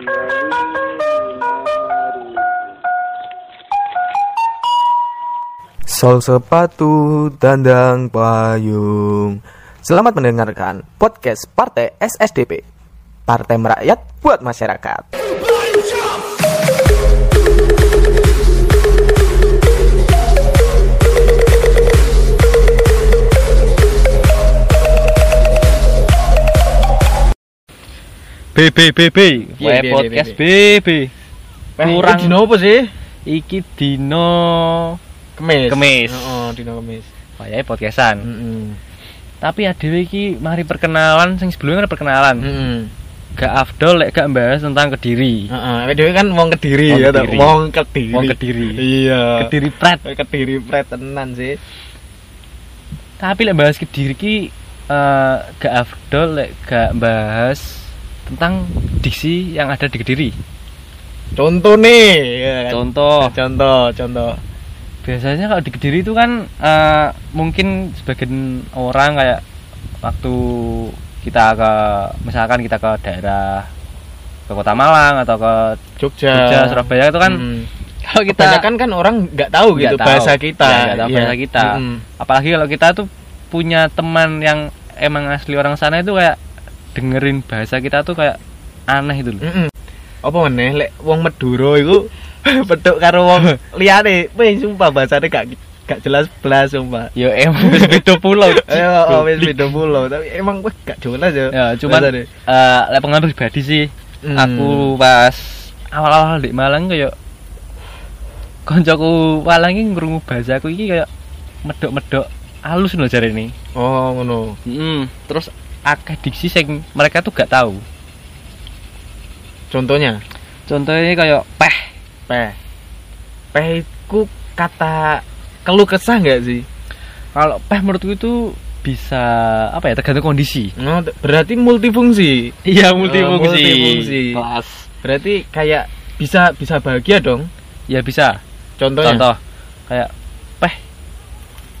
Sol sepatu, dandang payung. Selamat mendengarkan podcast Partai SSDP. Partai Merakyat buat masyarakat. B B B Wae podcast B piye, B Kurang dino apa sih? iki dino Kemis. Kemis. Heeh, dino kemis. wayahe podcastan Heeh. tapi adewe iki mari perkenalan sing sebelumnya kan perkenalan Heeh. gak afdol lek gak bahas tentang kediri Heeh, awake dhewe kan wong Kediri ya, toh. Kediri. wong Kediri. Wong Kediri. Iya. kediri pret Kediri pret tenan sih. tapi lek bahas kediri ki eh, gak afdol lek gak bahas tentang diksi yang ada di kediri Contoh nih, ya kan? contoh Contoh, contoh. biasanya kalau di kediri itu kan eh, mungkin sebagian orang kayak waktu kita ke misalkan kita ke daerah ke kota Malang atau ke Jogja. Jogja Surabaya itu kan Mm. kalau kita Kebanyakan kan orang nggak tahu gitu tahu. bahasa kita. Nggak tahu Iya. bahasa kita Mm. apalagi kalau kita tuh punya teman yang emang asli orang sana itu kayak dengerin bahasa kita tuh kayak aneh itu loh Mm-mm. Apa meneh lek wong Madura iku peduk karo wong liyane, wis sumpah bahasane gak gak jelas blas sumpah. ya emang wis beda pulau oh, wis beda pulau, tapi emang wis gak jelas ya. ya cuman bahasane. eh lek pengalaman pribadi sih Hmm. aku pas awal-awal di Malang kayak koncoku Malang iki ngrungu bahasaku iki kayak medok-medok halus lho jare ini. Oh, ngono. Mm, terus akeh diksi sing mereka tuh gak tahu. Contohnya, Contohnya kayak peh. peh. Peh iku kata keluh kesah nggak sih? Kalau peh menurutku itu bisa apa ya tergantung kondisi. No, t- berarti multifungsi. Iya multifungsi. multifungsi. Kelas. Berarti kayak bisa bisa bahagia dong. Ya bisa. Contohnya. Contoh kayak peh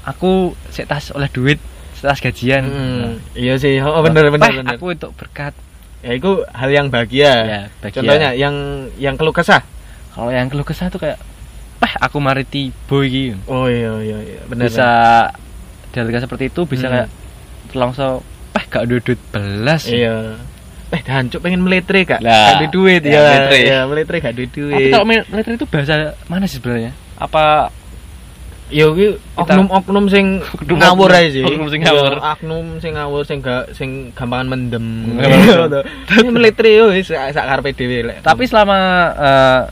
aku sik tas oleh duit setas gajian. Mm, iya sih, oh bener bener Peh, bener. aku untuk berkat. Ya itu hal yang bahagia. Ya, bahagia. Contohnya yang yang keluh kesah. Kalau yang keluh kesah tuh kayak peh aku mari tiba iki. Oh iya iya iya benar. Bisa dialihkan seperti itu bisa Hmm. kayak langsung peh gak duit belas. Iya. Eh dancuk pengen meletre kak. Lah, Gak ada duit ya, ya. meletre. Ya meletre gak ada duit. Tapi kalau militer itu bahasa mana sih sebenarnya? Apa Yo ki Kita- oknum-oknum sing ngawur aja sih. oknum sing ngawur. Oknum sing ngawur sing gak sing gampangan mendem. Tapi meletre yo wis sak karepe dhewe lek. tapi selama eh,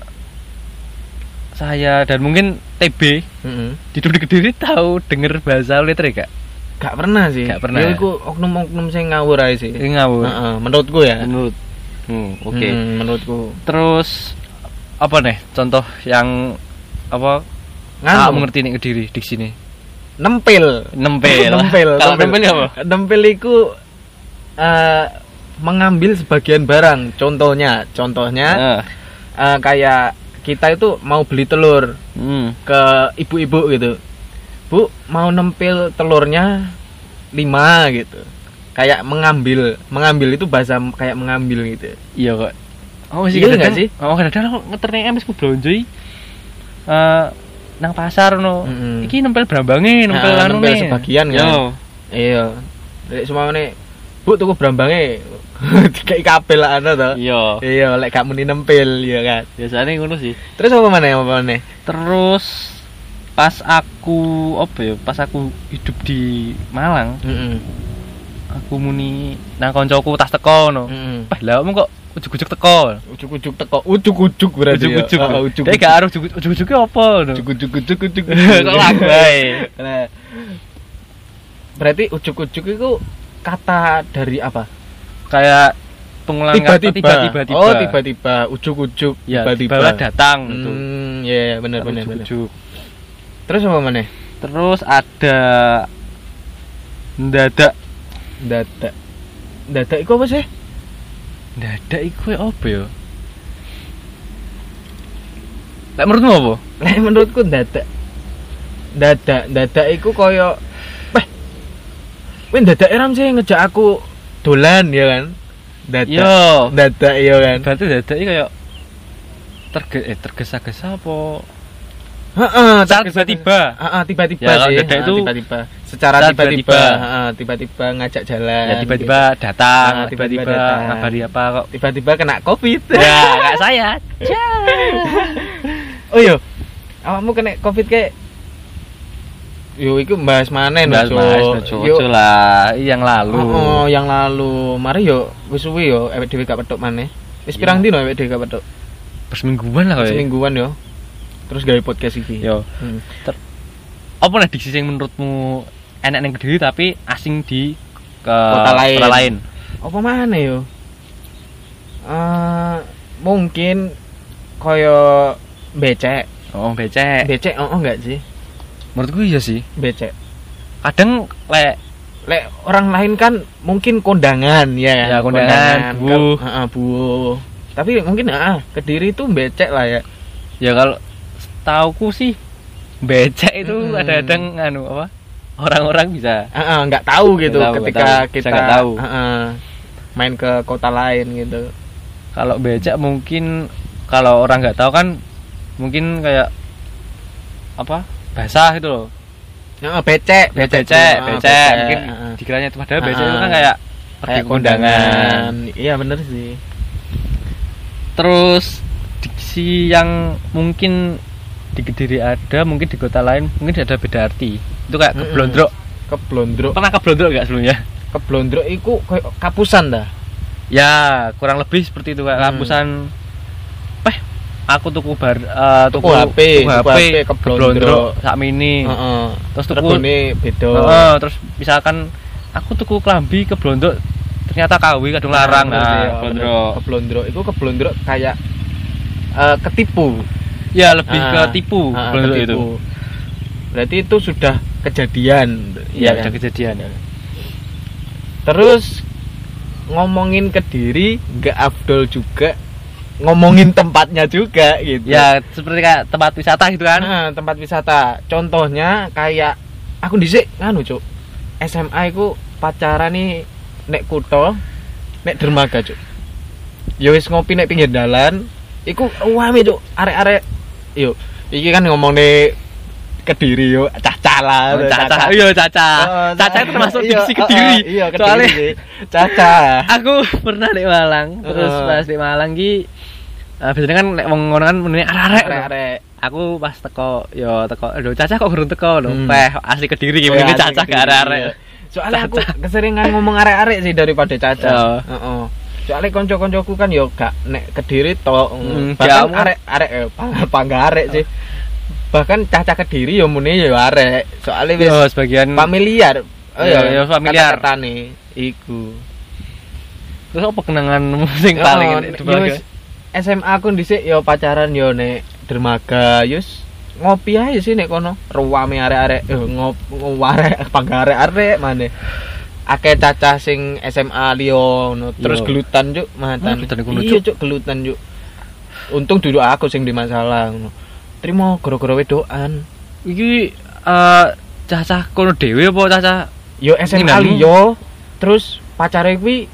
saya dan mungkin TB Heeh. hidup di Kediri tahu denger bahasa militer gak? Gak pernah sih. Gak pernah. Yo iku oknum-oknum sing ngawur aja sih. Ini ngawur. Heeh, menurutku ya. Menurut Hmm, oke. Hmm, menurutku. Terus apa nih contoh yang apa Nganu. ah, mengerti nih Kediri di sini? nempel Nempel. nempel Kalau nempel apa? nempel itu eh, mengambil sebagian barang contohnya contohnya Ah, eh, kayak kita itu mau beli telur hmm. ke ibu-ibu gitu bu mau nempel telurnya lima gitu kayak mengambil mengambil itu bahasa kayak mengambil gitu Iya kok. Oh sih Iya kadang nggak sih? Oh kadang aku ngeterne MS ku blonjo iki. Nang pasar no. Mm-mm. Iki nempel brambange, nempel Ah, anu nempel nih. sebagian kan. Yo. iya Lek semua nih bu tuku brambange dikai kabel lah ana to Iya. iya lek gak muni nempel ya kan Biasanya ngono sih. terus apa mana apa mana Terus pas aku apa ya? Pas aku hidup di Malang, aku muni nang koncoku tas teko no. Pah lah kamu kok ujuk-ujuk teko. ujuk-ujuk teko ujuk-ujuk berarti ya. Ujuk-ujuk. Ah, ujuk Dia gak harus ujuk-ujuk apa no. ujuk-ujuk ujuk ujuk Kok lagu. Nah, berarti ujuk-ujuk itu kata dari apa Kayak pengulangan tiba-tiba tiba-tiba. oh tiba-tiba ujuk-ujuk Ya, tiba-tiba datang gitu. hmm, ya ya, benar benar benar Ujuk-ujuk. terus apa mana Terus ada ndadak dada dada itu apa sih ndadak iku apa ya? Lek menurutmu apa? Lah menurutku dadak dadak dadak iku koyo Weh Weh dadak ram sih ngejak aku dolan ya kan dadak Yo. dadak iya kan Berarti dadak iki kayak terge eh tergesa-gesa apa? Heeh, tiba-tiba. Heeh, tiba-tiba Ya, sih. dadak itu tiba-tiba. Secara tiba-tiba, tiba-tiba. heeh, tiba-tiba ngajak jalan. Ya tiba-tiba gitu. datang, Nah, tiba-tiba tiba-tiba datang. ngabari apa kok. tiba-tiba kena Covid. Ya, kayak saya. oh iya. Awakmu kena Covid kayak Yo, iku bahas mana Mas, mas, ojo lah, yang lalu. Oh, yang lalu. Mari yo wis suwi yo ewek dhewe gak petuk maneh. Wis Iya. pirang dino ewek dhewe gak petuk? Persemingguan lah kayak. Semingguan yo. Terus gawe podcast iki. Yo. Hmm. Apa nih diksi yang menurutmu enak yang kediri tapi asing di ke Kota lain. kota lain? apa mana yo Eh, mungkin koyo becek Oh, becek. becek oh, oh enggak sih Menurutku iya sih. becek Kadang lek lek orang lain kan mungkin kondangan ya, Ya, kondangan, buuh. Kal- Heeh, buuh. tapi mungkin ah kediri itu becek lah ya ya kalau tauku sih becek itu Mm-mm. kadang-kadang anu apa? Orang-orang bisa Heeh, nggak tahu gitu Nggak tahu, ketika nggak tahu. kita nggak tahu. heeh, main ke kota lain gitu kalau becek mungkin kalau orang nggak tahu kan mungkin kayak apa basah gitu loh Heeh, becek becek becek, Heeh, becek. mungkin heeh. dikiranya itu padahal becek Ah. itu kan kayak pergi kondangan iya bener sih terus diksi yang mungkin di kediri ada mungkin di kota lain mungkin ada beda arti. Itu kayak keblondrok. Keblondrok. Pernah keblondrok nggak sebelumnya? Keblondrok koyo kapusan dah. Ya kurang lebih seperti itu kayak Hmm. kapusan. Peh aku tuku bar eh, Tuku HP, tuku tuku HP, HP, keblondrok. sak mini Heeh. terus tuku Regane beda. Heeh, terus misalkan aku tuku klambi keblondrok ternyata KW kadung larang. Nah, nah, keblondrok. Keblondrok. Itu keblondrok kayak eh, ketipu. Ya lebih Ah, ke tipu ah, keblondrok itu. Berarti itu sudah kejadian. ya kan? udah kejadian Terus ngomongin Kediri nggak afdol juga ngomongin tempatnya juga gitu. ya seperti kayak tempat wisata gitu kan Nah, tempat wisata. Contohnya kayak aku dhisik nganu, Cuk. SMA iku pacaran nih nek kutho, nek dermaga, Cuk. Ya wis ngopi nek pinggir dalan, iku rame, Cuk. Arek-arek yo iki kan ngomong nih Kediri yo, caca lah. Oh, caca iya caca Oh, caca itu termasuk diksi oh, kediri oh, Iya, Kediri soalnya. Caca. aku pernah di Malang terus Heeh. pas di Malang ki eh, biasanya kan lek wong ngono kan menene arek Arek-arek. aku pas teko yo teko aduh caca kok urung teko lho Hmm. peh asli kediri Oh, iya, caca gak arek iya. Soalnya aku keseringan ngomong arek-arek sih daripada caca. Oh. Heeh. Soalnya konco-koncoku kan yo gak nek kediri tok. Hmm, Bahkan jamu. arek-arek eh, pang- pangga arek sih. Bahkan caca kediri yo muni yo arek. Soalnya wis yo sebagian familiar. Oh Iya, iya, familiar. Kata-katane iku. terus apa kenanganmu sing paling Oh, di yo SMA aku dhisik yo pacaran yo nek dermaga yus ngopi aja sih nek kono ruame arek-arek eh, ngop arek pangga arek-arek maneh akeh cacah sing SMA liyo ngono. terus Yo. gelutan juk mantan Oh, gelutan iku, iya juk gelutan juk untung duduk aku sing di masalah ngono terima gara-gara wedokan iki eh cacah kono dhewe apa cacah yo SMA liyo terus pacare kuwi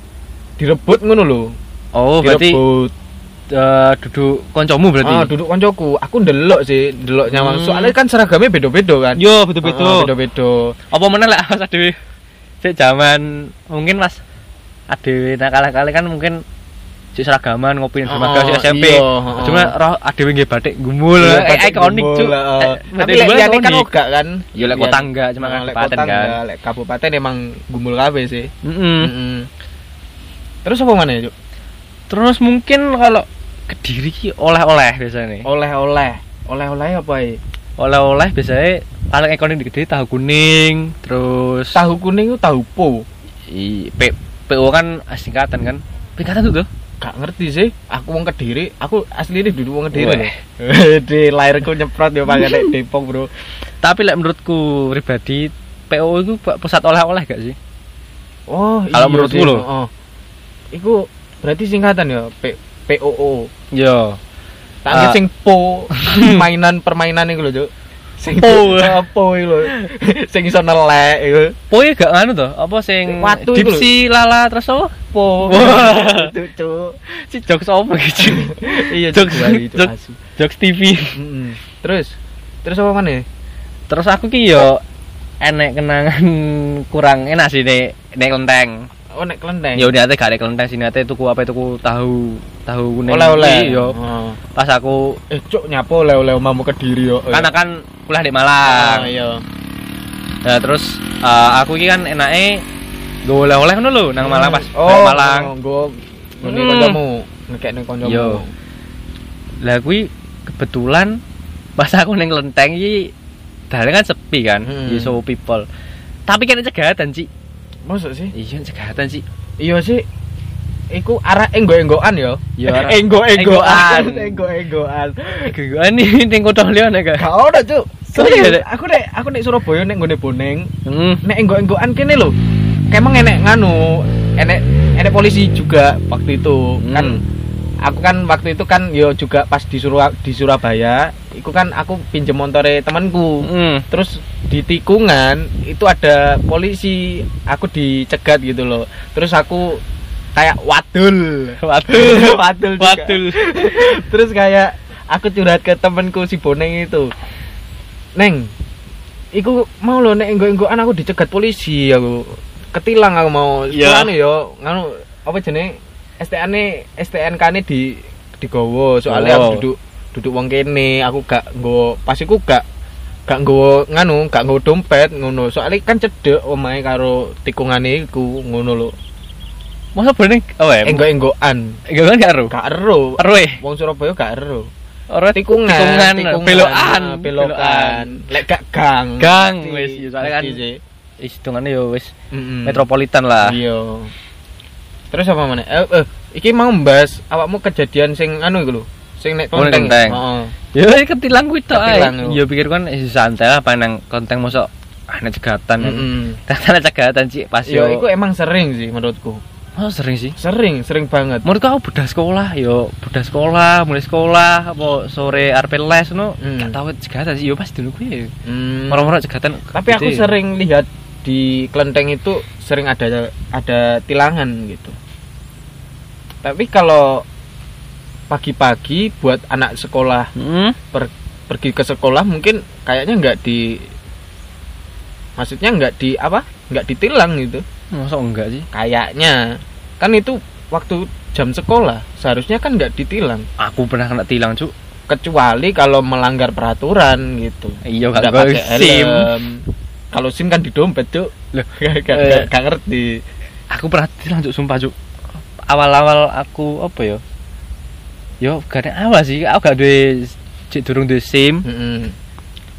direbut ngono lho oh berarti direbut eh, duduk koncomu berarti Ah, duduk koncoku. Aku ndelok sih, ndelok nyawang. Hmm. Soalnya kan seragamnya beda-beda kan. yo Ah, betul-betul beda-beda. apa mana lah adewe sik zaman mungkin pas adewe nakal-nakal kan mungkin si seragaman ngopi di Oh, dermaga si SMP iya, oh. cuma roh adewe nggih batik gumul Iya, eh, ikonik lah, oh. Eh, Tapi lek liyane kan enggak kan? Ya, lek kota enggak, cuma kan lek kabupaten kan. Lek kabupaten emang gumul kabeh sih. Mm-mm. Mm-mm. Terus apa mana ya, Cuk? terus mungkin kalau kediri ki oleh-oleh biasanya Oleh-oleh. Oleh-oleh apa ya? Oleh-oleh biasanya paling ikonik di kediri tahu kuning terus Tahu kuning itu tahu po. i, P, PO kan singkatan kan singkatan tuh tuh Gak ngerti sih. Aku wong Kediri, aku asli ini duduk wong Kediri. Di lahirku nyemprot yo pakai Depok, Bro. tapi lek menurutku pribadi PO itu pusat oleh-oleh gak sih Oh, Kalau menurutku sih. loh. Oh. Iku berarti singkatan ya P POO. yo Tak Ah. sing po mainan permainan iku lho, Cuk. sing Po. apa iki lho sing iso nelek iku Poe gak nganu to, apa sing Watu iku dipsi lala terus apa? po cuk Si jokes apa gitu. iya Jokes- jokes-. Jokes TV. Terus terus apa mana Terus aku ki yo enek kenangan kurang enak sih nek nek kelenteng. Oh nek kelenteng Ya udah ate gak nek kelenteng sini ate tuku apa tuku tahu tahu kuning. oleh-oleh Yo Oh. pas aku eh cuk nyapo oleh-oleh omamu kediri yo karena kan kuliah di Malang. iya Nah, terus eh, aku ki kan enake gue oleh-oleh ngono lho nang Malang pas oh balik Malang. gue ngene Hmm. kancamu ngekekne kancamu Yo. Lah kuwi kebetulan pas aku ning kelenteng iki dalan kan sepi kan, Hmm. so people. Tapi kan cegatan sih. Masuk sih? Iya cegatan sih. Iya sih. Iku arah enggo-enggoan ya. Ya, enggo-enggoan. enggoan. Enggo-enggoan. Gak nih ning kota liyan gak. Gak ora, Cuk. Oh, iya, Serius, aku nek aku nek Surabaya nek nggone Boneng, Hmm. nek enggo-enggoan kene lho. Kemang enek nganu, enek enek polisi juga waktu itu. Kan Hmm. Aku kan waktu itu kan yo juga pas di Surabaya, di Surabaya, iku kan aku pinjem motore temanku. Hmm. terus di tikungan itu ada polisi aku dicegat gitu loh terus aku kayak wadul Wadul. wadul juga. Wadul. terus kayak aku curhat ke temenku si boneng itu neng iku mau lo nek enggo-enggoan aku dicegat polisi aku ketilang aku mau Iya. soalnya yo nganu apa jenenge STN ne STNK ne di digowo soalnya Oh. aku duduk duduk wong kene aku gak nggo pas iku gak gak nggo nganu gak nggo dompet ngono. Soalnya kan cedek omahe karo tikungane iku ngono lho. Masa bener oh ya? enggo-enggoan Enggak kan gak ero. gak ero Ero eh. wong Surabaya gak ero Ora tikungan tikungan, belokan, ah, belokan. Lek gak gang. Gang, wis, ya, soalnya kan- sih. Wis hitungane yo wis metropolitan lah. iya terus apa mana eh, eh iki mau membahas awakmu kejadian sing anu iku lho sing nek Oh, nek konteng konteng. Heeh. Ya ketilang kuwi tok ae. Ya pikir kan eh, santai lah apa nang konteng mosok ana cegatan. Mm-mm. Ternyata cegatan sih pas yo iku emang sering sih menurutku Oh sering sih. sering sering banget Menurutku aku budak sekolah, yo budak sekolah, mulai sekolah, apa sore arep les no, Hmm. gak tau cegatan sih, yo pas dulu kuwi. Hmm. Moro-moro cegatan. tapi aku gede. sering lihat di kelenteng itu sering ada ada tilangan gitu tapi kalau pagi-pagi buat anak sekolah Hmm. per- pergi ke sekolah mungkin kayaknya nggak di maksudnya nggak di apa nggak ditilang gitu Masa enggak sih? kayaknya kan itu waktu jam sekolah seharusnya kan nggak ditilang Aku pernah kena tilang, Cuk. kecuali kalau melanggar peraturan gitu Iya, nggak gak pakai SIM. kalau sim kan di dompet Loh, gak, gak, gak- gak ngerti Aku pernah tilang, Cuk, sumpah, Cuk. Awal-awal aku apa yo? Yo, gak awal sih, aku gak duwe cek durung duwe SIM. Mm-mm.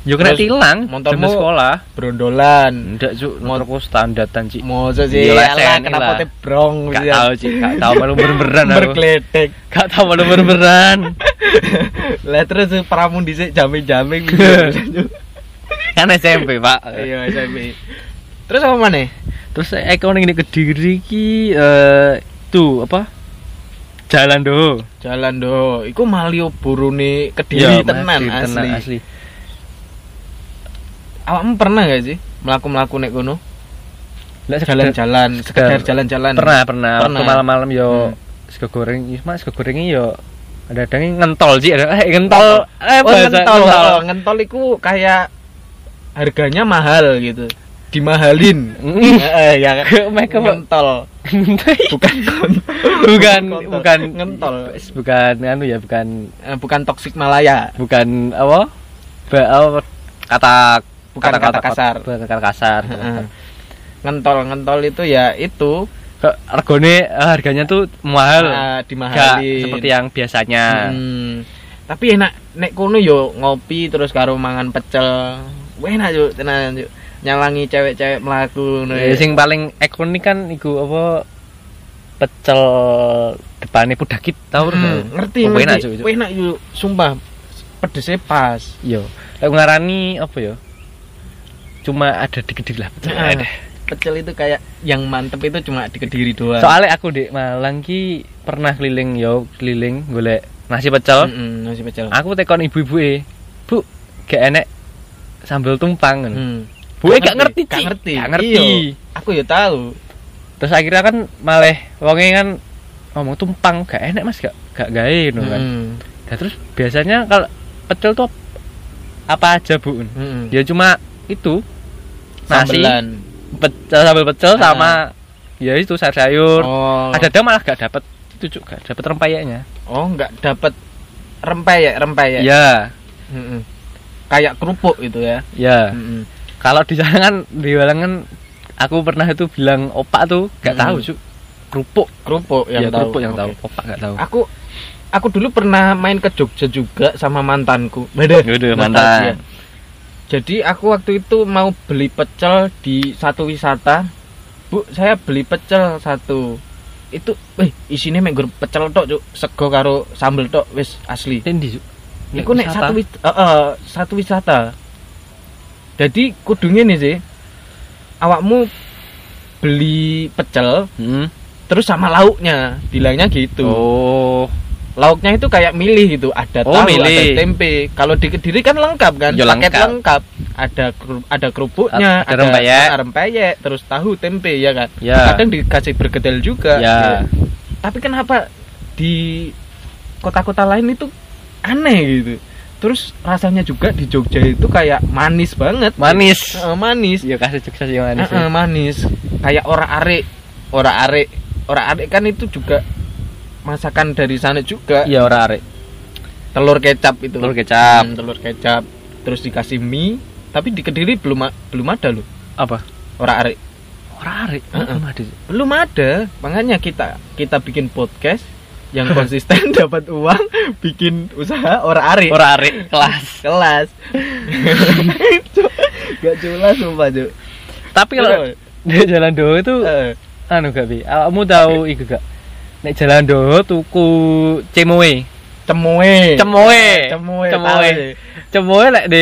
Yo kena tilang motormu- sekolah. brondolan Enggak, Cuk, motorku standatan, Cik. mau sih lesen kenapa teh brong Gak ya. tahu, Cik. Gak tahu malu bener-beneran aku. berkletek Gak tahu malu bener-beneran. lah terus pramun dhisik jamin-jamin kan SMP, Pak. iya SMP terus apa mana Terus Eko ning ini Kediri ki eh tuh apa? Jalan do. jalan do iku Malioboro nih kediri Iya, tenan asli. tenan, asli. awakmu pernah gak sih melaku melaku nek kono Lah sekedar- jalan-jalan sekedar jalan-jalan pernah pernah waktu Pernah. malam-malam yo Hmm. sego goreng mas sego gorengnya yo ada ada ngentol sih ada eh ngentol eh oh, bahasa ngentol oh, ngentol iku kayak harganya mahal gitu dimahalin. Eh ya Mereka ngentol. Bukan bukan. Kontol. bukan Ngentol. bukan. Anu ya bukan. Eh, bukan toksik Malaya. Bukan apa? Ba, apa? Kata Bukan kata kasar. bukan kata kasar. Ngentol ngentol itu ya itu. Regone eh, harganya tuh mahal. Ah, dimahalin. seperti yang biasanya. Hmm. tapi enak nek kono yo ngopi terus karo mangan pecel. Enak yo tenan yo nyalangi cewek-cewek melaku ngono Ya, ya. sing paling ikonik kan iku apa pecel depannya pudakit tau Hmm, ngerti Oh, enak. Wah, enak yo sumpah pedesnya pas Yo, lek ngarani apa ya? Cuma ada di Kediri lah. pecel. Ah, Ada. pecel itu kayak yang mantep itu cuma di kediri doang Soalnya aku di Malang ki pernah keliling yo, keliling golek nasi pecel. Mm-mm, nasi pecel Aku tekon ibu-ibu e. Bu, gak enek sambal tumpang. Hmm. Bu gak ngerti, gak ngerti. Gak ngerti. Iya, aku ya tahu. Terus akhirnya kan malah wonge kan ngomong tumpang gak enak Mas gak gak gawe ngono kan. Hmm. Nah, terus biasanya kalau pecel tuh apa aja Bu? Hmm. Ya cuma itu nasi, Sambelan. pecel sambal pecel Ah. sama ya itu sayur-sayur. Oh. Ada-ada malah gak dapat itu juga dapat rempeyeknya. Oh, enggak dapat rempeyek, rempeyek. Ya, Mm-mm. Kayak kerupuk itu ya. ya. Mm-mm. Kalau di sana kan di kan aku pernah itu bilang opak tuh gak Mm-mm. tahu cuk kerupuk Kerupuk yang ya, tahu. kerupuk yang Oke. tahu opak gak tahu Aku aku dulu pernah main ke Jogja juga sama mantanku. Beda. Nostalgia. mantan. Jadi aku waktu itu mau beli pecel di satu wisata. Bu, saya beli pecel satu. Itu, eh isinya menggur pecel tok, Cuk. Sego karo sambel tok wis asli. Tendi cuk Iku nek satu wis eh, eh, satu wisata. Jadi kudunya nih sih. Awakmu beli pecel hmm. terus sama lauknya. Bilangnya gitu. oh Lauknya itu kayak milih gitu, ada Oh, tahu, milih. ada tempe. Kalau di Kediri kan lengkap kan, Ya, paket lengkap. lengkap. Ada ada kerupuknya, Ada rempeyek. ada rempeyek, terus tahu, tempe ya kan. ya Kadang dikasih bergedel juga. Ya. Tapi kenapa di kota-kota lain itu aneh gitu. Terus rasanya juga di Jogja itu kayak manis banget. manis Eh, manis. ya kasih sukses yang manis Eh, eh, manis. Kayak ora arek. Ora arek. Ora arek kan itu juga masakan dari sana juga. iya ora arek Telur kecap itu. telur kecap Hmm, telur kecap. Terus dikasih mie. Tapi di Kediri belum belum ada loh. apa Ora arek. ora arek Eh, eh. belum ada. Belum ada. Makanya kita kita bikin podcast yang konsisten dapat uang, bikin usaha ora arek. ora arek kelas kelas. Gak jelas sumpah, Cuk. tapi kalau di jalan doho itu Eh, anu gak bi kamu tahu iku gak nek jalan doho tuku cemoe cemoe. cemoe Cemoe. cemoe cemoe lek di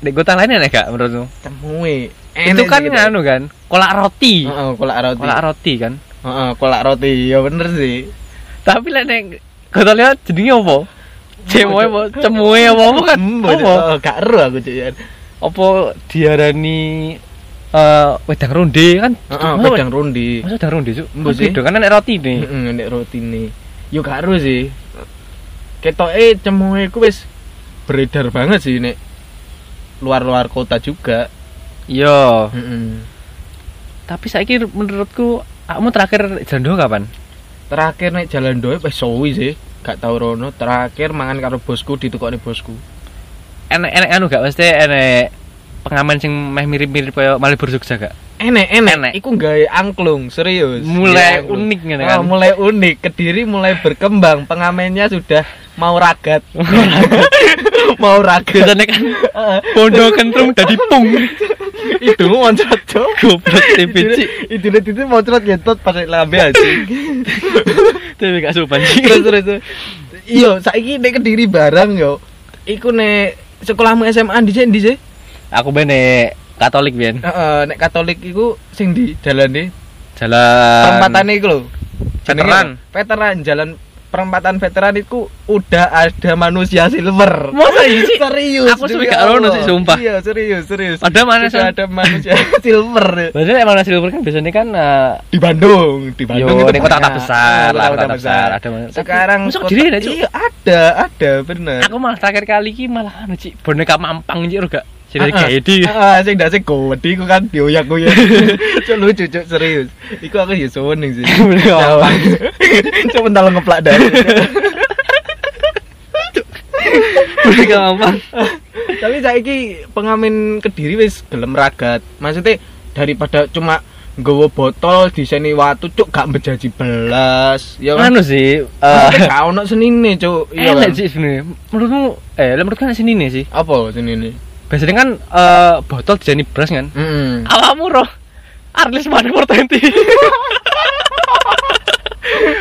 di kota lain enak gak menurutmu Cemoe. itu kan anu kan kolak roti Heeh, kolak roti. kolak roti kan Heeh, kolak roti. Ya bener sih. Tapi lek nek kota lihat jenenge apa cemoe apa cemoe apa apa kan Hmm, apa oh, gak ero aku Cuk. ya. apa diarani eh wedang ronde kan Heeh, Masa wedang rondi. masa wedang ronde cuk Mbok sih. kan nek roti nih Heeh, nek roti nih. Yo gak ero sih. Ketoke cemoe ku wis beredar banget sih nek luar-luar kota juga. iya Heeh. tapi saiki menurutku kamu terakhir jalan doho kapan Terakhir nek jalan doe wis suwi sih. Gak tau rono. Terakhir mangan karo bosku ditukokne bosku. enek enek anu gak mesti enek pengamen sing meh mirip-mirip kaya Malibu Jogja gak Enek, enek. Enek. Iku gawe angklung, serius. mulai angklung. unik ngene Oh, kan mulai unik. Kediri mulai berkembang. Pengamennya sudah mau ragat. mau ragat. biasanya kan bondo kentrung dadi pung itu moncrot cok. goblok TBC Itu itu itu moncrot ngentot pakai lambe aja. tapi gak sopan terus terus. Iya, saiki nek Kediri barang yo. Iku nek sekolahmu SMA di di sih? aku bene Katolik biyen Heeh, nek Katolik iku sing di jalan di jalan perempatan iku lho. Veteran. Veteran jalan perempatan veteran itu udah ada manusia silver. Masa iya sih? Serius. Aku demi sampe gak rono Allah. sih, sumpah. Iya, serius, serius. Ada mana, Sudah San? ada manusia silver Maksudnya emang nasi silver kan biasanya kan eh, di Bandung, di Bandung Yo, itu di kota-kota banyak. besar lah, kota besar, ada mana. Sekarang Masuk kota- Cuk? Iya, ada, ada, bener. aku malah terakhir kali ki malah anu cik boneka mampang cik gak ah. kayak di Ah, sing ndak sing gede iku kan dioyak-oyak. Cuk lucu cuk serius. Iku aku ya seneng sih. Cuk mental ngeplak dari. boneka mampang Tapi saiki pengamen Kediri wis gelem ragat. Maksudnya daripada cuma nggawa botol diseni watu cuk gak menjaji belas. Ya kan. anu sih eh gak ono senine cuk. Iya kan. sih sebenarnya menurutmu eh menurutku kan nih sih Apa senine? Biasanya kan eh botol dijani beras kan Heeh. awakmu roh Arlis mana portenti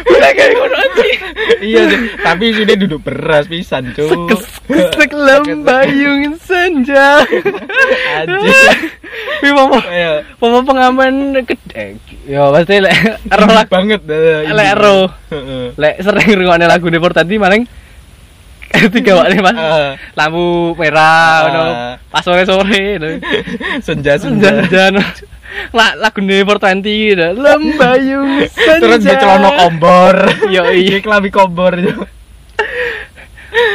Udah kayak ngono sih Iya sih, tapi sini duduk beras pisan cuk. Kesek lembayung senja Anjir. Wih mama Ayo. Mama pengamen gede Ya pasti lek Roh lagu banget dah. Lek ro Heeh. Lek sering ngrungokne lagu Portanti maling tiga waktu pas Eh. lampu merah Ah. ngono. Pas sore sore senja senja senja senja lah lagu nih 420 gitu lembayung senja. Terus dia celana kombor. Yo, iya. Kelambi kombor yo.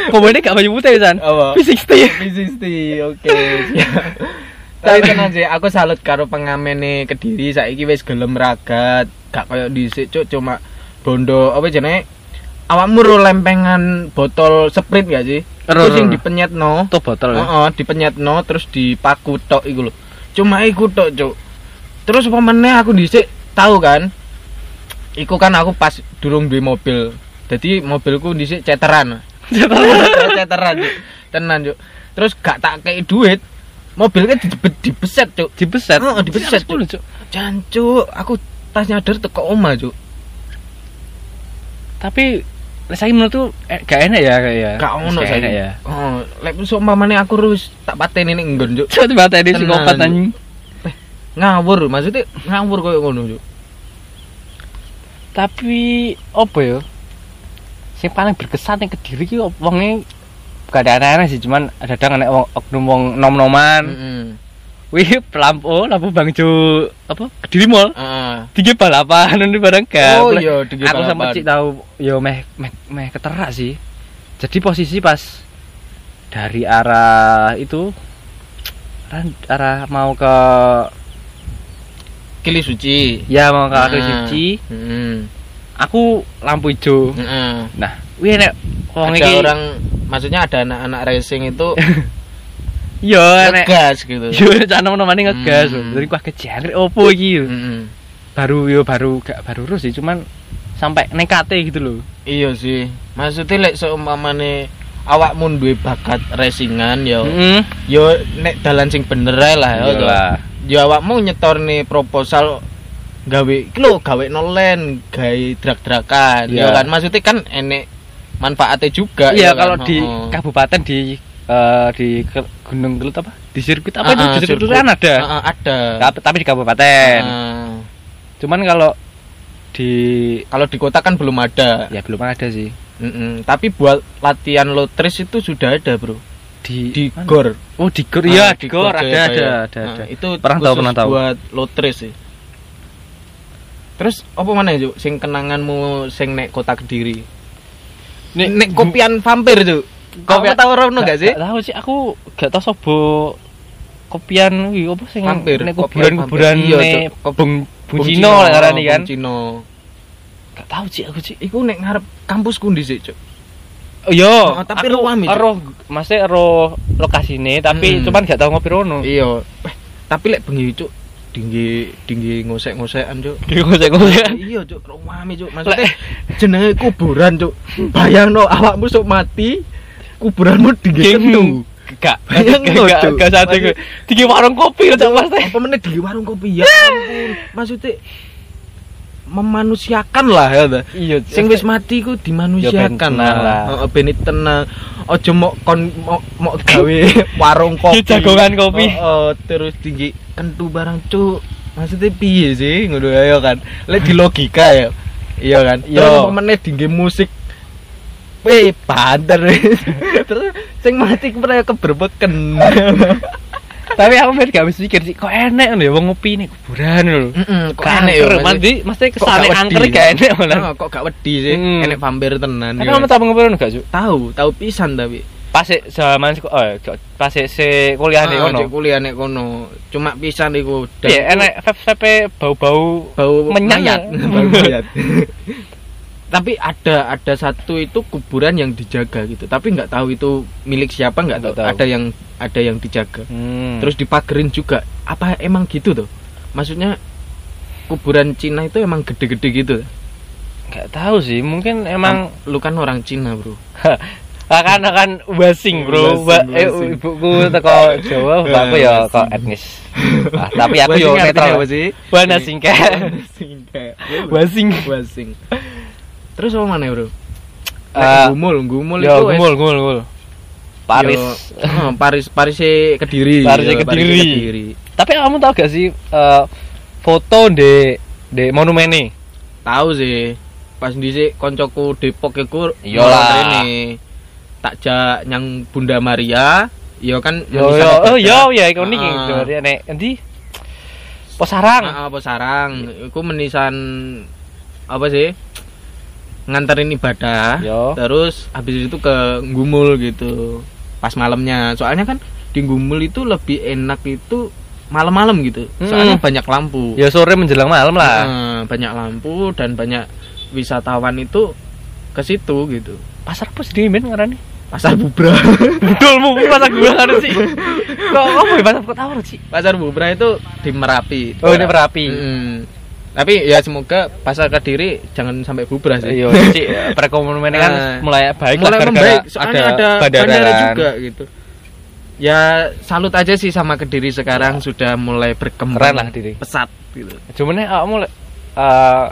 Kombonya gak banyak putih san? Apa? P60 P60 oke. Tapi tenan sih aku salut karo pengamen nih kediri. Saiki wis gelem ragat. Gak koyo dhisik cuk. Cuma bondo apa jenenge awakmu ro lempengan botol sprite gak sih ro, sing dipenyetno tuh botol ya Heeh, dipenyetno terus dipaku tok iku lho. Cuma iku tok, Cuk. Terus apa meneh aku dhisik tahu kan. Iku kan aku pas durung duwe mobil. Jadi mobilku dhisik ceteran. ceteran, Cuk. Tenan, Cuk. Terus gak tak kei duit. Mobilnya dibet dibeset, Cuk. dibeset Heeh, dibeset, Cuk. Cuk. Jancuk, aku tas nyadar teko omah, Cuk. tapi saya menurut tuh eh, gak enak ya kayak ya? Gak ono saiki. ya? Oh, lek seumpamane aku terus tak pateni ning nggon, tiba tadi Tenan, psikopat anjing. Ngawur, maksudnya ngawur koyo ngono, Cuk. tapi apa ya? Yang paling berkesan yang kediri ki wongnya gak ada aneh-aneh sih cuman ada ada anak wong oknum wong nom-noman. Heeh. Wih lampu lampu bangjo apa kediri mall Heeh. tiga balapan nanti bareng gak Oh iya, tiga aku balapan. sempat cik tahu yo meh meh meh keterak sih jadi posisi pas dari arah itu arah, arah mau ke Kili suci. ya mau ke Heeh. suci Heeh. aku lampu hijau Heeh. nah wih nek wong Ada iki orang maksudnya ada anak-anak racing itu yo nek ngegas gitu. yo jangan nomane ngegas Hmm. dari kuah kejangkrik opo iki lho. Heeh. baru yo baru gak baru terus sih cuman sampai nekate gitu loh Iya sih. Maksudnya lek seumpamane awakmu duwe bakat racingan ya heeh yo nek dalan sing bener ae lah. Iya toh. lah. Ya awakmu nyetorne proposal gawe lho gawe nolen, gawe drak-drakan. Iya. Ya kan maksudnya kan enek manfaatnya juga iya ya kan? kalau di Heeh. kabupaten di eh, di Gunung Gelut apa di sirkuit apa itu Ah, di sirkuit sirkuit. kan ada Heeh, ada. Tapi- tapi di kabupaten Ah. cuman kalau di Kalau di kota kan belum ada. ya belum ada sih Mm-mm. Tapi buat latihan lotris itu sudah ada, Bro. di Di mana? gor. oh di gor iya Ah, di gor ada ada Jayabaya. ada Nah, ada Itu Pernah tahu, pernah tahu. buat lotris sih. Terus apa mana Juk? Sing kenanganmu sing nek kota Kediri? Nek- Nek kopian vampir, Juk. Kamu tahu rono gak sih? Tahu sih aku gak tahu sobo kopian wi apa sing Vampir. nek kuburan-kuburan. Iya, nek Cuk. Kop- bung bung Bung Cino lah ngarani kan gak tahu sih aku sih Iku nek ngarep kampusku ndhisik, Cuk. oh iya Oh, tapi ruam, Cuk. roh maksudnya roh lokasine tapi Hmm. cuman gak tahu ngopi rono Iya. Eh, tapi lek bengi, Cuk, tinggi tinggi ngosek-ngosekan, Cuk. di ngosek-ngosek Iya, Cuk, rumami, Cuk. Maksudnya jenenge kuburan, Cuk. Bayangno awakmu sok mati, kuburanmu kentu. gak Bayangno, gak Cuk. gak sate Maksud- di warung kopi Cuk, pasti Apa meneh di warung kopi ya. Maksudnya memanusiakan lah ya iya Sing wis mati ku dimanusiakan Ya, lah. Ben tenang. Ojo mau kon mau gawe warung kopi. Jagongan kopi. Terus tinggi kentu barang cuk. Maksudnya piye sih ngono ya kan. Lek di logika ya. Iya kan. Terus meneh tinggi musik Weh, banter. Terus sing mati pernah keberbeken. tapi aku ben gak bisa mikir sih kok enek lho ya wong ngopi nih kuburan lho Heeh, kok Kan enek ya. mandi mesti Kok kesane angker gak enek malah Nah, kok gak wedi sih? Hmm. Enek vampir tenan. tapi kamu tahu ngobrol gak Cuk? tahu, tahu pisan tapi. pas zaman seko- oh pas se- kuliah di Ah, kono kuliah nek kono. Cuma pisan iku. Iya, enek vape bau-bau bau Menyang mayat. ya? bau mayat. Tapi ada ada satu itu kuburan yang dijaga gitu. Tapi nggak tahu itu milik siapa nggak tahu. Tahu. Ada yang ada yang dijaga. Hmm. Terus dipagerin juga. Apa emang gitu tuh? Maksudnya kuburan Cina itu emang gede-gede gitu. nggak tahu sih, mungkin emang lu kan orang Cina, Bro. akan akan wasing bro, Ba- eh, ibuku teko Jawa, bapakku ya kok etnis. Ah, tapi aku yo netral. apa sih? Wana Terus apa mana, Bro? Eh, Nek gumul, gumul Yo itu gumul gumul gumul. Paris. Yo, oh, Paris Paris Kediri. Paris Yo, Kediri. Kediri. Tapi kamu tahu gak sih eh, foto di di monumen ini? Tahu sih. Pas dhisik koncoku Depok iku Iyalah. ini. takjak yang Bunda Maria yo kan Yo yo oh yo ya iku niki Ah. berarti nek endi Posarang. Ah, apa sarang iku menisan apa sih nganterin ibadah Yo. terus habis itu ke Gumul gitu pas malamnya soalnya kan di Gumul itu lebih enak itu malam-malam gitu soalnya Mm. banyak lampu Ya sore menjelang malam lah. Ah, banyak lampu dan banyak wisatawan itu ke situ gitu Pasar apa sih men ngarani? pasar bubra Betul mu pasar gua kan sih. Kok ya pasar kota sih? pasar bubra itu di Merapi Oh ini Merapi. Mm. Tapi ya semoga pasar kediri jangan sampai bubra sih Iya, sih perekonomian kan Ah. mulai baik mulai lah membaik soalnya ada, bandara bandara kan. juga gitu ya salut aja sih sama kediri sekarang sudah mulai berkembang Keren lah Kediri. pesat gitu Cuman nek awakmu lek eh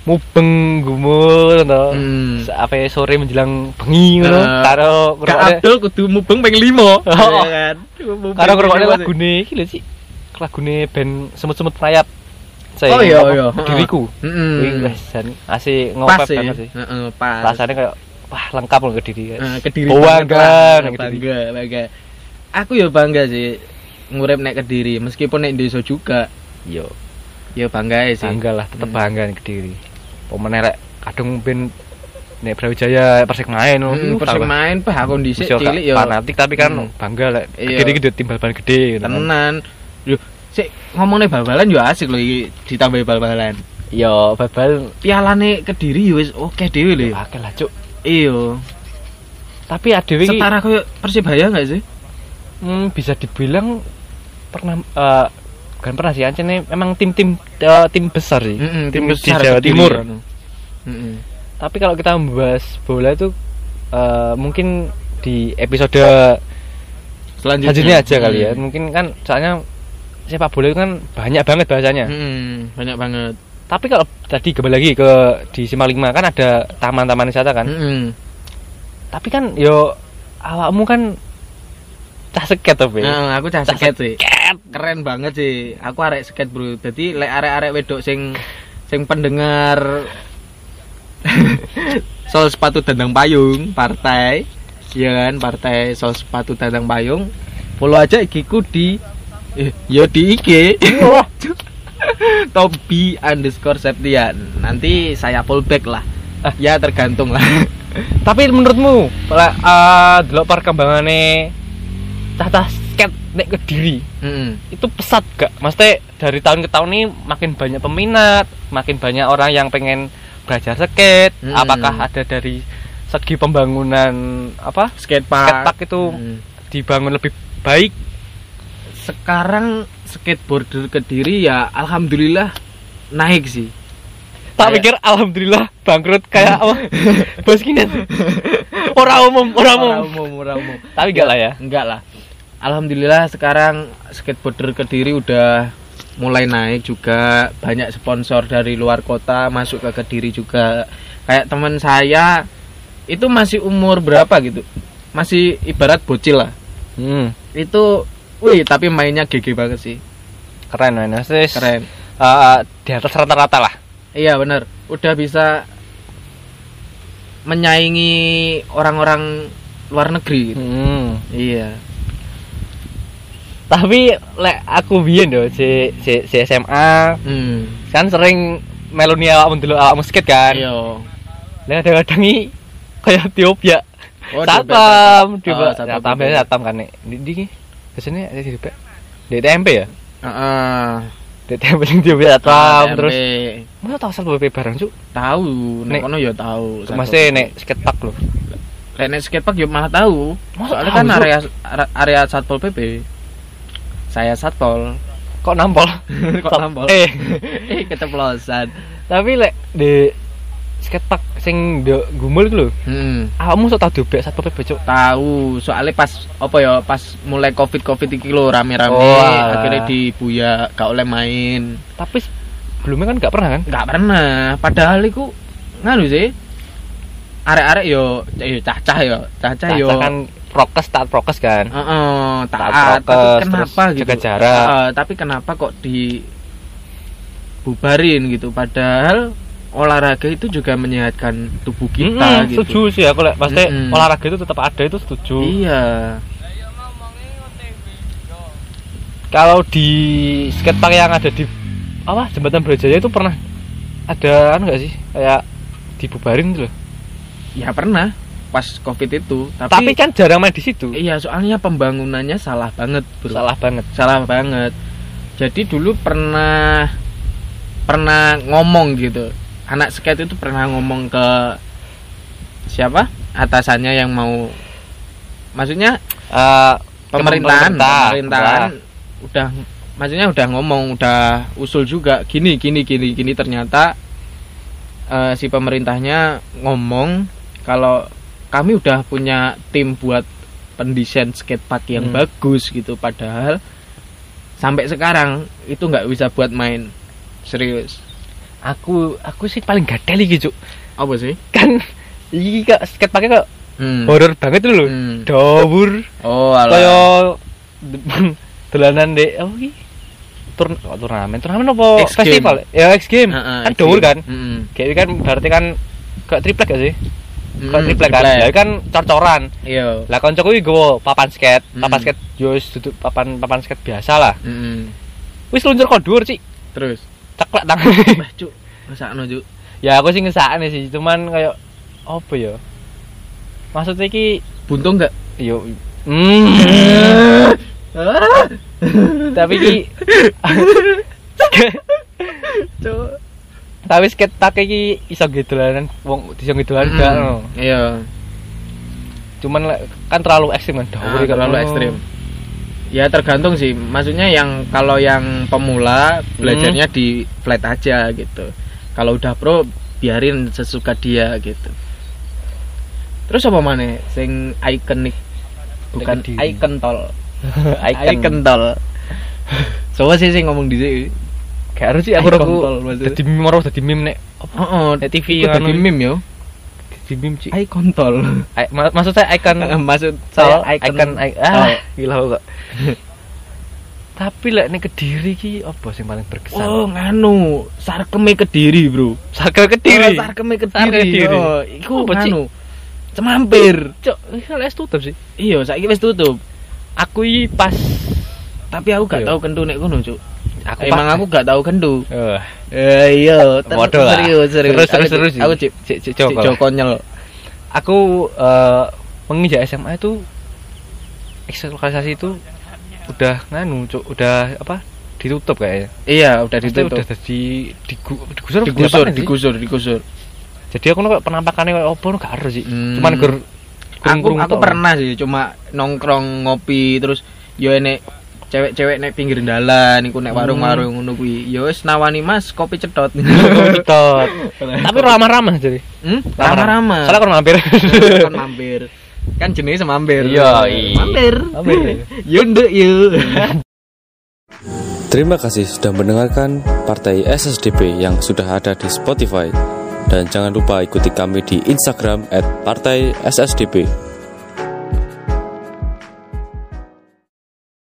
mubeng gumul to. Hmm. Apa ya, sore menjelang bengi ngono Eh, karo Kak Abdul kudu mubeng peng limo Oh. Iya kan karo ngrungokne lagune iki lho sih. Lagune band semut-semut merayap. Saya Oh, iya, iya. Diriku. Wih, wes jan asih pas ngopep sih banget sih. Heeh, pas Rasanya kayak wah lengkap loh kediri guys. Nah, kediri Oh, bangga bangga bangga aku ya bangga sih ngurep nek kediri meskipun nek desa juga Yo, ya bangga ya sih bangga lah, tetep Hmm. bangga nih kediri. Pemenang rek kadung ben nek Brawijaya Persik main loh. Hmm, persik main bah aku dhisik cilik ya fanatik tapi kan Hmm. bangga lah. Iya. Kediri gede timbal gede gitu kan. tenan Yo, sik ngomongnya bal-balan yo asik loh iki ditambahi bal-balan Yo, babal pialane kediri yo wis oke dhewe lho ya akeh lah, Cuk. iya Tapi adewe iki setara koyo Persibaya enggak sih hmm, bisa dibilang pernah eh bukan pernah sih ancene memang tim-tim eh, tim besar sih. Mm-mm, tim, di besar Jawa Kediri Timur. kan. Mm-mm. Tapi kalau kita membahas bola itu eh, mungkin di episode selanjutnya selanjutnya aja kali ya. Mm. Mungkin kan soalnya sepak bola itu kan banyak banget bahasanya. Mm-mm, banyak banget Tapi kalau tadi kembali lagi ke di Simalingma kan ada taman-taman wisata kan. Mm-mm. Tapi kan yo awakmu kan cah seket tapi. Nah, aku cah Cah sket sih. Keren banget sih. Aku arek sket, Bro. Jadi lek arek-arek wedok sing sing pendengar soal sepatu dandang payung partai ya kan partai soal sepatu dandang payung follow aja IG ku di eh, yo di IG Tobi underscore Septian nanti saya fallback lah Ah. ya tergantung lah Tapi menurutmu, uh, delok perkembangannya tata sket nek kediri Mm-mm. itu pesat gak? Maksudnya dari tahun ke tahun ini makin banyak peminat, makin banyak orang yang pengen belajar skate. Hmm. Apakah ada dari segi pembangunan apa skatepark skatepark itu Mm. dibangun lebih baik? Sekarang skateboarder kediri ya alhamdulillah naik sih Tak Kayak- pikir alhamdulillah bangkrut kayak apa? Bos kini. Orang umum, orang umum. Ora umum ora umum Tapi enggak lah ya. enggak lah alhamdulillah sekarang skateboarder kediri udah mulai naik juga banyak sponsor dari luar kota masuk ke kediri juga kayak teman saya itu masih umur berapa gitu masih ibarat bocil lah Hmm, itu wih tapi mainnya GG banget sih keren men. Maksudnya keren eh, di atas rata-rata lah. Iya benar, udah bisa menyaingi orang-orang luar negeri. gitu. Hmm. Iya. Tapi lek aku biyen yo si, si, si SMA Hmm. kan sering meloni awakmu dulu awakmu skate kan. Iya. Lah kadang-kadang iki kayak Ethiopia. Oh, satam, coba Oh, satam satam kan nih. Di di ke sini ada di Ethiopia. Di TMP ya? Heeh. Di TMP sing Ethiopia satam Ah, terus. Masa tau asal BP bareng cuk? tahu, nek kono ya tahu. Masih nek skate park lho. Lek nek skatepark ya malah tahu. Soalnya tahu, kan area area Satpol PP. Saya Satpol. Kok nampol? Kok nampol? Eh. eh keceplosan. Tapi lek di park sing do gumul iku lho. Hmm. Awakmu sok tau diobek satpol pp cuk. tahu soalnya pas apa ya pas mulai covid covid iki lho rame-rame Oh, akhirnya dibuya gak oleh main Tapi sebelumnya kan nggak pernah kan? nggak pernah padahal iku nganu sih arek-arek yo yo cacah yo cacah yo kan prokes taat prokes kan. Heeh, Taat taat tapi prokes, kenapa terus gitu jaga jarak. Heeh, tapi kenapa kok di bubarin gitu padahal olahraga itu juga menyehatkan tubuh kita Mm-mm, gitu. setuju sih aku lek pasti Mm-mm. olahraga itu tetap ada itu setuju Iya. kalau di skatepark yang ada di apa jembatan Brajaya itu pernah ada kan nggak sih kayak dibubarin gitu loh Ya pernah pas Covid itu, tapi, tapi, kan jarang main di situ iya soalnya pembangunannya salah banget, Bro. salah banget Salah banget. Jadi dulu pernah pernah ngomong gitu. Anak skate itu pernah ngomong ke siapa? Atasannya yang mau maksudnya Eh, pemerintahan pemerintah. pemerintahan udah maksudnya udah ngomong udah usul juga gini gini gini gini ternyata eh, si pemerintahnya ngomong kalau kami udah punya tim buat pendesain skatepark yang Hmm. bagus gitu padahal sampai sekarang itu nggak bisa buat main serius aku aku sih paling gadel iki cuk. Apa sih? Kan iki kok skateparknya kok hmm. horor banget dulu Hmm. dawur. Oh alah. kaya dolanan dek apa iki? Turn oh, turnamen? Turnamen apa? X Game. festival? Ya X game. Heeh, kan X dawur Game. kan? Mm-mm. kayak kan berarti kan kayak triplek gak sih? Mm, triplek kan? ya kan cor-coran. Iya. Lah koncoku iki gowo papan skate. Papan Hmm. skate yo duduk papan papan skate biasa lah. Mm-mm. wis luncur kok dhuwur sih terus ceklek tangan Bah, cuk. Masakno cuk. Ya aku sih ngesakne sih. Cuman kayak apa ya? Maksudnya iki buntung nggak yo hmm. Tapi ki tapi skate tak iki iso gedolanan wong iso gedolanan gak no. iya. Cuman kan terlalu ekstrim kan Ah, dawur terlalu ekstrim ya tergantung sih. Maksudnya yang kalau yang pemula belajarnya di flat aja gitu. Kalau udah pro biarin sesuka dia gitu. Terus apa mana sing ikonik bukan icon tol. Icon. Icon tol. Coba sih sih ngomong di sini? Kayak harus sih aku aku dadi meme ora dadi meme nek oh, oh TV anu tadi iki. meme yo meme sih icon tol I- ma- maksud saya icon maksud saya saya icon, icon i- tol. ah gila aku kok tapi lek nek kediri ki apa sing paling berkesan Oh nganu, sarkeme kediri bro. Oh, kediri sarkeme Sarkeme kediri. Kediri. Oh, iku Apa, nganu. Cemampir. cok ini es tutup sih Iya, saiki wis tutup. aku pas Tapi aku gak Iya. tahu kentu nek Cuk. Aku Emang aku gak tahu kentu. Eh, Eh iya, ter- Bodoh lah. serius, serius. Terus, Aku terus, terus. Aku cip Cik, Cik cik Joko. Joko nyel. aku eh menginjak SMA itu eksternalisasi itu udah nganu cok udah apa ditutup kayaknya Iya, udah Maksudnya ditutup. udah jadi digu, digusur apa Digusur, digusur, digusur. jadi aku kok penampakannya kayak apa gak ada sih Hmm. cuman ger Aku aku pernah sih cuma nongkrong ngopi terus yo enek cewek-cewek nek pinggir dalan iku nek Hmm. warung-warung ngono kuwi. Yo wis nawani Mas kopi cetot. Cetot. tapi ramah-ramah jadi Hmm? Ramah-ramah. soalnya aku mampir kan mampir kan jenis mampir Iya, iya. mampir Mampir. yuk nduk yuk Terima kasih sudah mendengarkan Partai SSDP yang sudah ada di Spotify. Dan jangan lupa ikuti kami di Instagram at Partai SSDP.